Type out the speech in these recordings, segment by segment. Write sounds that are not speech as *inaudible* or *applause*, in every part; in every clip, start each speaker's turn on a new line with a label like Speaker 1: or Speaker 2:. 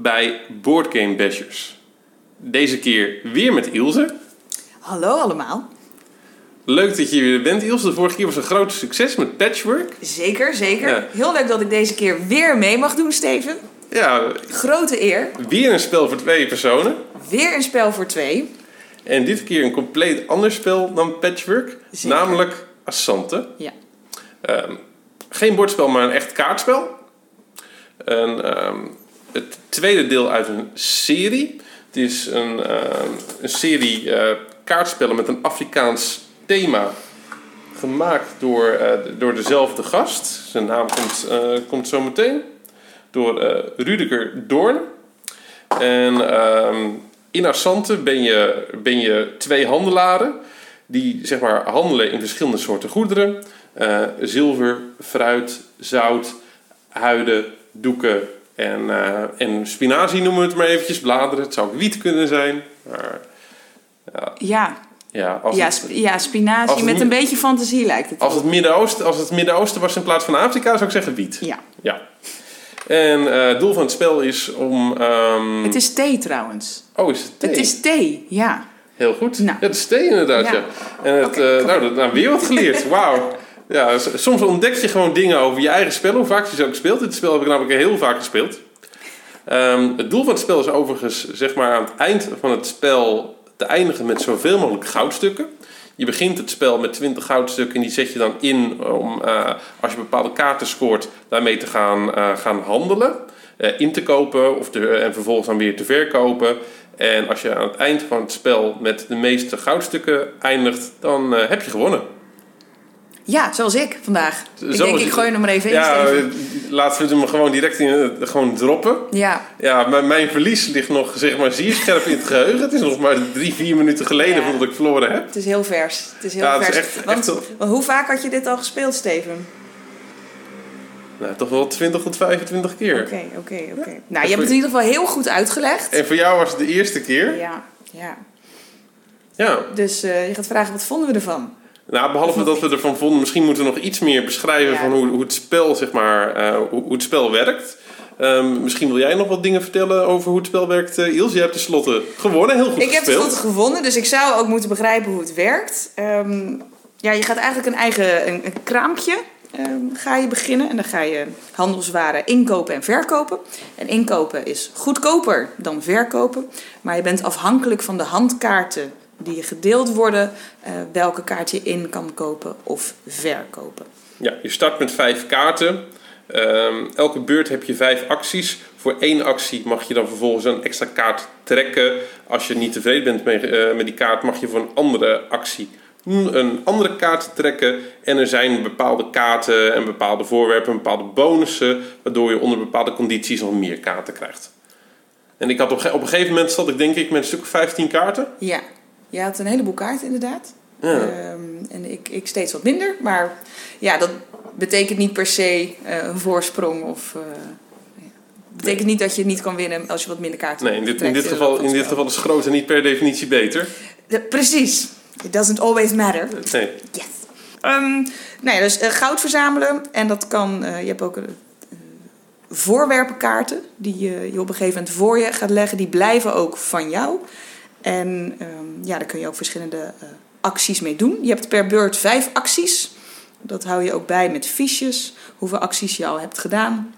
Speaker 1: Bij Boardgame Bashers. Deze keer weer met Ilse.
Speaker 2: Hallo allemaal.
Speaker 1: Leuk dat je weer bent, Ilse. De vorige keer was een groot succes met Patchwork.
Speaker 2: Zeker, zeker.
Speaker 1: Ja.
Speaker 2: Heel leuk dat ik deze keer weer mee mag doen, Steven.
Speaker 1: Ja,
Speaker 2: Grote eer.
Speaker 1: weer een spel voor twee personen.
Speaker 2: Weer een spel voor twee.
Speaker 1: En dit keer een compleet ander spel dan Patchwork.
Speaker 2: Zeker.
Speaker 1: Namelijk Assante.
Speaker 2: Ja.
Speaker 1: Ehm, geen bordspel, maar een echt kaartspel. En, ehm, het tweede deel uit een serie. Het is een, ehm, een serie eh, kaartspellen met een Afrikaans thema. Gemaakt door, eh, door dezelfde gast. Zijn naam komt, eh, komt zo meteen. Door Rudiger Doorn. En ehm, in Assante ben je, ben je twee handelaren. Die zeg maar handelen in verschillende soorten goederen. Zilver, fruit, zout, huiden, doeken en, eh, en spinazie noemen we het maar eventjes. Bladeren, het zou ook wiet kunnen zijn. Maar
Speaker 2: Ja,
Speaker 1: ja, als
Speaker 2: ja,
Speaker 1: het,
Speaker 2: sp- ja spinazie
Speaker 1: als
Speaker 2: met een beetje fantasie lijkt het.
Speaker 1: als het Midden-Oosten als het Midden-Oosten was in plaats van Afrika, zou ik zeggen wiet.
Speaker 2: Ja.
Speaker 1: Ja. En eh, het doel van het spel is om... ehm,
Speaker 2: Het is thee trouwens.
Speaker 1: Oh, is het thee?
Speaker 2: Het is thee, ja.
Speaker 1: Heel goed.
Speaker 2: Nou.
Speaker 1: Ja, het is thee inderdaad, ja.
Speaker 2: Ja.
Speaker 1: En het,
Speaker 2: Oké,
Speaker 1: eh, nou, dat, nou, weer wat geleerd. *laughs* Wauw. Ja, soms ontdek je gewoon dingen over je eigen spel, hoe vaak je ze ook speelt. Dit spel heb ik namelijk heel vaak gespeeld. Ehm, het doel van het spel is overigens, zeg maar, aan het eind van het spel te eindigen met zoveel mogelijk goudstukken. Je begint het spel met 20 goudstukken en die zet je dan in om, eh, als je bepaalde kaarten scoort, daarmee te gaan, eh, gaan handelen. eh, in te kopen of te, en vervolgens dan weer te verkopen. En als je aan het eind van het spel met de meeste goudstukken eindigt, dan heb je gewonnen.
Speaker 2: Ja, zoals ik vandaag. Ik
Speaker 1: Zo
Speaker 2: denk,
Speaker 1: is
Speaker 2: ik gooi hem er even in,
Speaker 1: Ja,
Speaker 2: Steven.
Speaker 1: eh, laten we hem gewoon direct in, eh, gewoon droppen.
Speaker 2: Ja,
Speaker 1: Ja, mijn, mijn verlies ligt nog zeg maar, zeer scherp in het geheugen. Het is nog maar drie, vier minuten geleden
Speaker 2: Ja.
Speaker 1: dat ik verloren heb.
Speaker 2: het is heel vers. Het is heel
Speaker 1: Ja, het is
Speaker 2: vers.
Speaker 1: echt-
Speaker 2: want,
Speaker 1: echt wel-
Speaker 2: want hoe vaak had je dit al gespeeld, Steven?
Speaker 1: Nou, toch wel 20 tot 25 keer.
Speaker 2: Oké, oké, oké. Nou, je hebt het in ieder geval heel goed uitgelegd.
Speaker 1: En voor jou was het de eerste keer.
Speaker 2: Ja, ja.
Speaker 1: Ja.
Speaker 2: Dus eh, je gaat vragen, wat vonden we ervan?
Speaker 1: Nou, behalve dat we ervan vonden, misschien moeten we nog iets meer beschrijven
Speaker 2: Ja.
Speaker 1: van hoe, hoe het spel, zeg maar, eh, hoe, hoe het spel werkt. Ehm, misschien wil jij nog wat dingen vertellen over hoe het spel werkt, uh, Ilse. Je hebt tenslotte gewonnen, heel goed
Speaker 2: Ik heb
Speaker 1: gespeeld.
Speaker 2: het goed gevonden, dus ik zou ook moeten begrijpen hoe het werkt. Ehm, ja, je gaat eigenlijk een eigen een, een kraampje ehm, ga je beginnen. En dan ga je handelswaren inkopen en verkopen. En inkopen is goedkoper dan verkopen. Maar je bent afhankelijk van de handkaarten die je gedeeld worden... eh, welke kaart je in kan kopen of verkopen.
Speaker 1: Ja, je start met vijf kaarten. Ehm, elke beurt heb je vijf acties. Voor één actie mag je dan vervolgens een extra kaart trekken. Als je niet tevreden bent met, eh, met die kaart, mag je voor een andere actie een andere kaart trekken. En er zijn bepaalde kaarten en bepaalde voorwerpen, bepaalde bonussen, waardoor je onder bepaalde condities nog meer kaarten krijgt. En ik had op, op een gegeven moment zat ik denk ik met een stuk of 15 kaarten.
Speaker 2: Ja, je had een heleboel kaarten inderdaad.
Speaker 1: Ja.
Speaker 2: Ehm, en ik, ik steeds wat minder. Maar ja, dat betekent niet per se eh, een voorsprong. Of uh, ja. betekent niet dat je niet kan winnen als je wat minder kaarten
Speaker 1: Nee, in dit, in dit, geval, in dit geval is grootte niet per definitie beter.
Speaker 2: De- precies. It doesn't always matter.
Speaker 1: Nee.
Speaker 2: Yes. Ehm, nou ja, dus eh, goud verzamelen. En dat kan, je hebt ook voorwerpenkaarten die je, je op een gegeven moment voor je gaat leggen. Die blijven ook van jou. En ehm, ja, daar kun je ook verschillende eh, acties mee doen. Je hebt per beurt vijf acties. Dat hou je ook bij met fiches. Hoeveel acties je al hebt gedaan.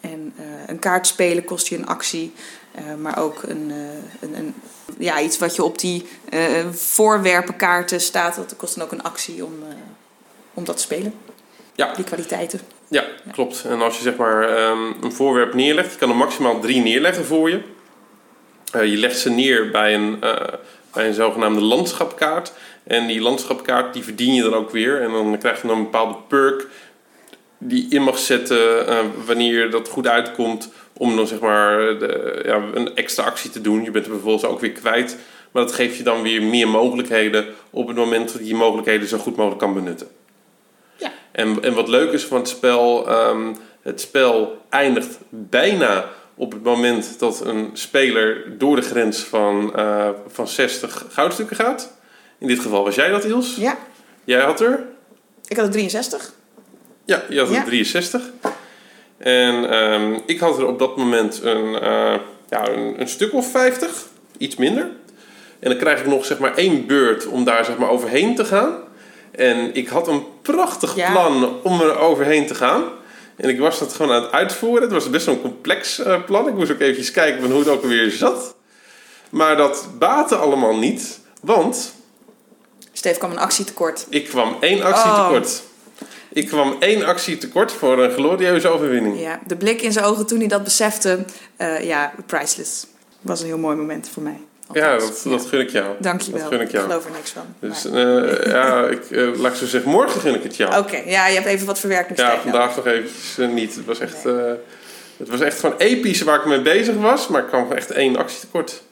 Speaker 2: En eh, een kaart spelen kost je een actie. eh, maar ook een, een, een, ja, iets wat je op die voorwerpenkaarten staat. Dat kost dan ook een actie om, om dat te spelen.
Speaker 1: Ja.
Speaker 2: Die kwaliteiten.
Speaker 1: Ja, klopt. En als je zeg maar ehm, een voorwerp neerlegt, je kan er maximaal drie neerleggen voor je. Eh, je legt ze neer bij een, eh, bij een zogenaamde landschapkaart. En die landschapkaart die verdien je dan ook weer. En dan krijg je dan een bepaalde perk die je in mag zetten eh, wanneer dat goed uitkomt. Om dan zeg maar de, ja, een extra actie te doen. Je bent er vervolgens ook weer kwijt. Maar dat geeft je dan weer meer mogelijkheden op het moment dat je die mogelijkheden zo goed mogelijk kan benutten.
Speaker 2: Ja.
Speaker 1: En, en wat leuk is van het spel, ehm, het spel eindigt bijna op het moment dat een speler door de grens van, eh, van 60 goudstukken gaat. In dit geval was jij dat, Iels.
Speaker 2: Ja,
Speaker 1: Jij had er?
Speaker 2: ik had er 63.
Speaker 1: Ja, je had er
Speaker 2: Ja.
Speaker 1: 63. En ehm, ik had er op dat moment een, eh, ja, een, een stuk of 50, iets minder. En dan krijg ik nog zeg maar één beurt om daar zeg maar overheen te gaan. En ik had een prachtig
Speaker 2: Ja.
Speaker 1: plan om er overheen te gaan. En ik was dat gewoon aan het uitvoeren. Het was best wel een complex eh, plan. Ik moest ook eventjes kijken van hoe het ook alweer zat. Maar dat baatte allemaal niet. Want
Speaker 2: Steve kwam een actie tekort.
Speaker 1: ik kwam één actie
Speaker 2: Oh.
Speaker 1: tekort. Ik kwam één actie tekort voor een glorieuze overwinning.
Speaker 2: Ja, de blik in zijn ogen toen hij dat besefte, eh, ja, priceless. Was een heel mooi moment voor mij.
Speaker 1: Ja, dat, dat gun ik jou.
Speaker 2: Dankjewel.
Speaker 1: Dat gun ik jou.
Speaker 2: geloof er niks van.
Speaker 1: Dus eh, ja, *laughs* ik, eh, laat ik zo zeggen, morgen gun ik het jou.
Speaker 2: Oké, ja, je hebt even wat verwerkingstijd
Speaker 1: Ja, vandaag nog eventjes eh, niet. Het was echt, eh, het was echt gewoon episch waar ik mee bezig was, maar ik kwam echt één actie tekort.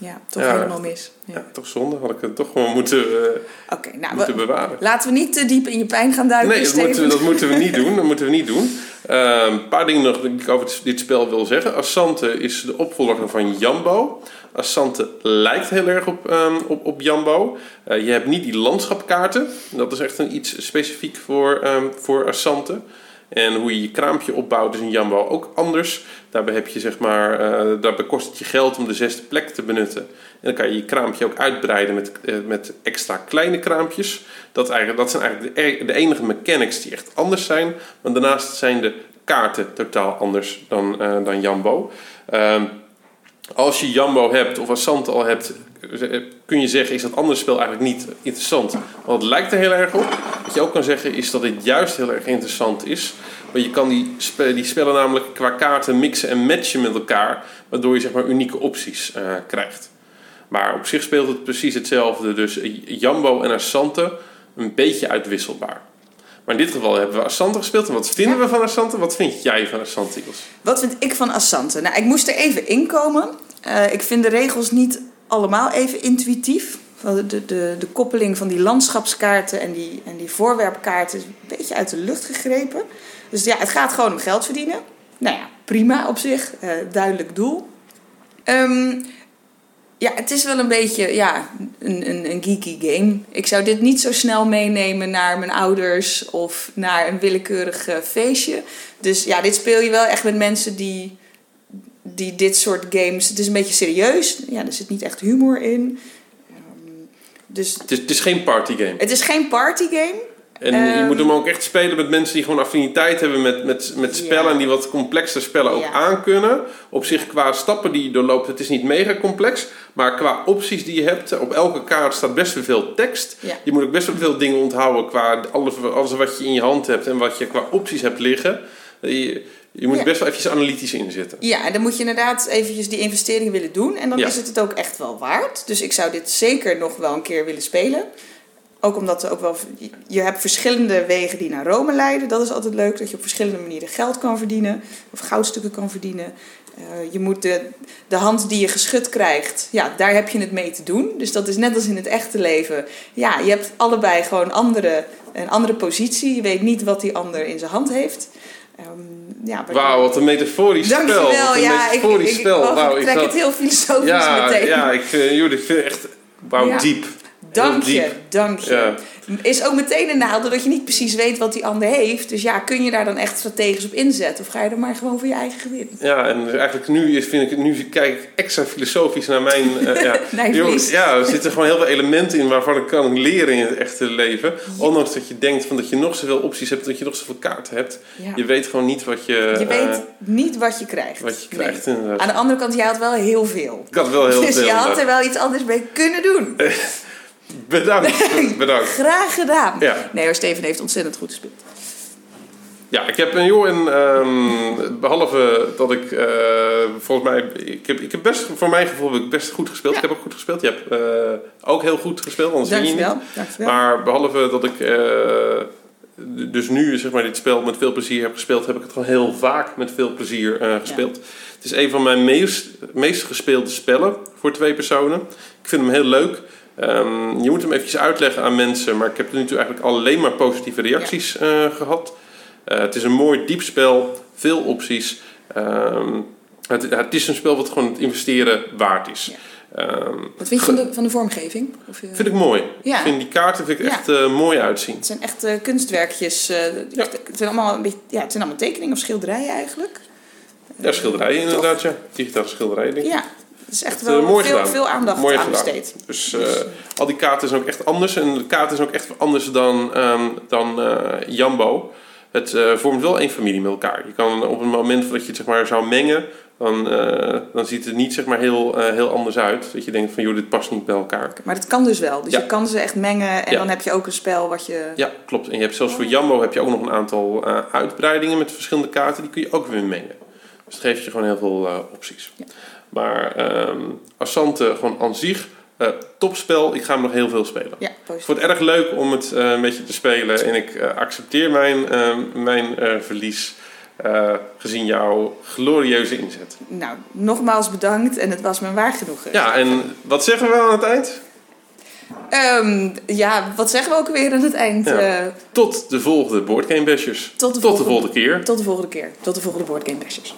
Speaker 2: Ja, toch
Speaker 1: Ja.
Speaker 2: helemaal mis. Ja.
Speaker 1: Ja, toch zonde. Had ik het toch gewoon moeten, eh,
Speaker 2: nou,
Speaker 1: moeten
Speaker 2: we-
Speaker 1: bewaren.
Speaker 2: laten we niet te diep in je pijn gaan duiken,
Speaker 1: Nee, dat moeten, we, dat moeten we niet *laughs* doen. Dat moeten we niet doen. Een paar dingen nog die ik over dit- dit spel wil zeggen. Assante is de opvolger van Jambo. Assante lijkt heel erg op, ehm, op, op Jambo. Eh, je hebt niet die landschapkaarten. Dat is echt een iets specifiek voor, ehm, voor Assante. En hoe je je kraampje opbouwt is in Jambo ook anders. Daarbij heb je zeg maar, eh, daarbij kost het je geld om de zesde plek te benutten. En dan kan je je kraampje ook uitbreiden met, eh, met extra kleine kraampjes. Dat, eigenlijk, dat zijn eigenlijk de, e- enige mechanics die echt anders zijn. Want daarnaast zijn de kaarten totaal anders dan, eh, dan Jambo. Ehm, als je Jambo hebt of Assante al hebt, kun je zeggen is dat andere spel eigenlijk niet interessant. Want het lijkt er heel erg op. Wat je ook kan zeggen is dat dit juist heel erg interessant is. Want je kan die, spe- die spellen namelijk qua kaarten mixen en matchen met elkaar. Waardoor je zeg maar unieke opties eh, krijgt. Maar op zich speelt het precies hetzelfde. Dus Jambo en Assante een beetje uitwisselbaar. Maar in dit geval hebben we Assante gespeeld. En wat vinden
Speaker 2: Ja.
Speaker 1: we van Assante? Wat vind jij van Assante, Iels?
Speaker 2: Wat vind ik van Assante? Nou, ik moest er even inkomen. Eh ik vind de regels niet allemaal even intuïtief. De, de, koppeling van die landschapskaarten en die, en die voorwerpkaarten is een beetje uit de lucht gegrepen. Dus ja, het gaat gewoon om geld verdienen. Nou ja, prima op zich. eh, duidelijk doel. Ehm, ja, het is wel een beetje ja, een, een, een geeky game. Ik zou dit niet zo snel meenemen naar mijn ouders of naar een willekeurig eh, feestje. Dus ja, dit speel je wel echt met mensen die, die dit soort games. Het is een beetje serieus. Ja, er zit niet echt humor in. Dus
Speaker 1: Het is, het is geen partygame.
Speaker 2: het is geen partygame.
Speaker 1: En je
Speaker 2: Ehm.
Speaker 1: moet hem ook echt spelen met mensen die gewoon affiniteit hebben met, met, met spellen. En die wat complexere spellen ook
Speaker 2: Ja.
Speaker 1: aankunnen. Op zich qua stappen die je doorloopt, het is niet mega complex. Maar qua opties die je hebt, op elke kaart staat best wel veel tekst. Je moet ook best wel veel dingen onthouden qua alles, alles wat je in je hand hebt. En wat je qua opties hebt liggen. Je, je moet
Speaker 2: Ja.
Speaker 1: best wel even analytisch inzetten.
Speaker 2: Ja, en dan moet je inderdaad eventjes die investering willen doen. En dan
Speaker 1: Ja.
Speaker 2: is het het ook echt wel waard. Dus ik zou dit zeker nog wel een keer willen spelen. Ook omdat er ook wel, je hebt verschillende wegen die naar Rome leiden. Dat is altijd leuk, dat je op verschillende manieren geld kan verdienen. Of goudstukken kan verdienen. Eh, je moet de, de hand die je geschud krijgt, ja, daar heb je het mee te doen. Dus dat is net als in het echte leven. Ja, je hebt allebei gewoon andere, een andere positie. Je weet niet wat die ander in zijn hand heeft. Ehm, ja,
Speaker 1: Wauw, wat een metaforisch spel.
Speaker 2: Dankjewel.
Speaker 1: Wat een
Speaker 2: Ja, ik, ik,
Speaker 1: metaforisch
Speaker 2: ik,
Speaker 1: spel. Wauw,
Speaker 2: ik
Speaker 1: ik
Speaker 2: trek
Speaker 1: had-
Speaker 2: het heel filosofisch
Speaker 1: ja,
Speaker 2: meteen.
Speaker 1: ja, ik vind, ik vind echt, wauw,
Speaker 2: Ja.
Speaker 1: diep.
Speaker 2: Dank je, dank je.
Speaker 1: Ja.
Speaker 2: Is ook meteen een nadeel dat je niet precies weet wat die ander heeft. Dus ja, kun je daar dan echt strategisch op inzetten? Of ga je er maar gewoon voor je eigen gewin?
Speaker 1: Ja, en eigenlijk nu, is, vind ik, het- nu kijk ik extra filosofisch naar mijn... eh, ja. *laughs*
Speaker 2: Verlies.
Speaker 1: ja, er zitten gewoon heel veel elementen in waarvan ik kan leren in het echte leven. Ondanks dat je denkt van dat je nog zoveel opties hebt, dat je nog zoveel kaarten hebt. Je weet gewoon niet wat je,
Speaker 2: Je
Speaker 1: eh,
Speaker 2: weet niet wat je krijgt.
Speaker 1: wat je
Speaker 2: Nee.
Speaker 1: krijgt. inderdaad.
Speaker 2: Aan de andere kant, jij had wel heel veel.
Speaker 1: Ik had wel heel
Speaker 2: dus
Speaker 1: veel.
Speaker 2: je had er wel iets anders mee kunnen doen. *laughs*
Speaker 1: Bedankt, bedankt.
Speaker 2: Graag gedaan.
Speaker 1: Ja.
Speaker 2: Nee hoor, Steven heeft ontzettend goed gespeeld.
Speaker 1: Ja, ik heb een joh en ehm, behalve dat ik eh, volgens mij, ik heb, ik heb best, voor mijn gevoel heb ik best goed gespeeld.
Speaker 2: Ja.
Speaker 1: Ik heb ook goed gespeeld. Je hebt eh, ook heel goed gespeeld, anders win je niet.
Speaker 2: Dankjewel.
Speaker 1: Maar behalve dat ik eh, dus nu zeg maar, dit spel met veel plezier heb gespeeld, heb ik het gewoon heel vaak met veel plezier eh, gespeeld. Het is een van mijn meest, meest gespeelde spellen voor twee personen. Ik vind hem heel leuk. Ehm, je moet hem eventjes uitleggen aan mensen, maar ik heb tot nu toe eigenlijk alleen maar positieve reacties eh, gehad. Eh, het is een mooi diep spel, veel opties. Ehm, Het, het is een spel wat gewoon het investeren waard is.
Speaker 2: Ja.
Speaker 1: Ehm,
Speaker 2: Wat vind je van de, van de vormgeving? Of, eh,
Speaker 1: vind ik mooi.
Speaker 2: Ja.
Speaker 1: Ik vind die kaarten vind ik
Speaker 2: Ja.
Speaker 1: echt mooi uitzien.
Speaker 2: Het zijn echt kunstwerkjes. Het zijn allemaal een beetje, ja, het zijn allemaal tekeningen of schilderijen eigenlijk.
Speaker 1: Ja, schilderijen inderdaad, ja. Digitale schilderijen, denk ik.
Speaker 2: Ja, het is echt
Speaker 1: Echt,
Speaker 2: wel
Speaker 1: eh, mooi
Speaker 2: veel,
Speaker 1: gedaan.
Speaker 2: veel aandacht
Speaker 1: Mooi
Speaker 2: aan besteed.
Speaker 1: Dus eh, al die kaarten zijn ook echt anders. En de kaarten zijn ook echt anders dan, ehm, dan eh, Jambo. Het eh, vormt wel één familie met elkaar. Je kan op het moment dat je het zeg maar, zou mengen, dan, eh, dan ziet het niet zeg maar, heel, eh, heel anders uit. Dat je denkt van, joh, dit past niet bij elkaar.
Speaker 2: Maar dat kan dus wel. Dus
Speaker 1: Ja.
Speaker 2: je kan ze echt mengen en
Speaker 1: Ja.
Speaker 2: dan heb je ook een spel wat je...
Speaker 1: Ja, klopt. En je hebt zelfs voor Jambo heb je ook nog een aantal eh, uitbreidingen met verschillende kaarten. Die kun je ook weer mengen. Dus dat geeft je gewoon heel veel eh, opties.
Speaker 2: Ja.
Speaker 1: Maar ehm Assante gewoon aan zich, eh, topspel. Ik ga hem nog heel veel spelen.
Speaker 2: Ja,
Speaker 1: Ik vond het erg leuk om het eh, een beetje te spelen. En ik eh, accepteer mijn, eh, mijn verlies. gezien jouw glorieuze inzet.
Speaker 2: Nou, nogmaals bedankt en het was me waar genoegen.
Speaker 1: Ja, en wat zeggen we aan het eind?
Speaker 2: Ehm, ja, wat zeggen we ook weer aan het eind?
Speaker 1: Ja. Tot de volgende Boardgame Bashers.
Speaker 2: tot, de
Speaker 1: Tot de
Speaker 2: volgende,
Speaker 1: volgende keer.
Speaker 2: tot de volgende keer. Tot de volgende Board Game Bashers.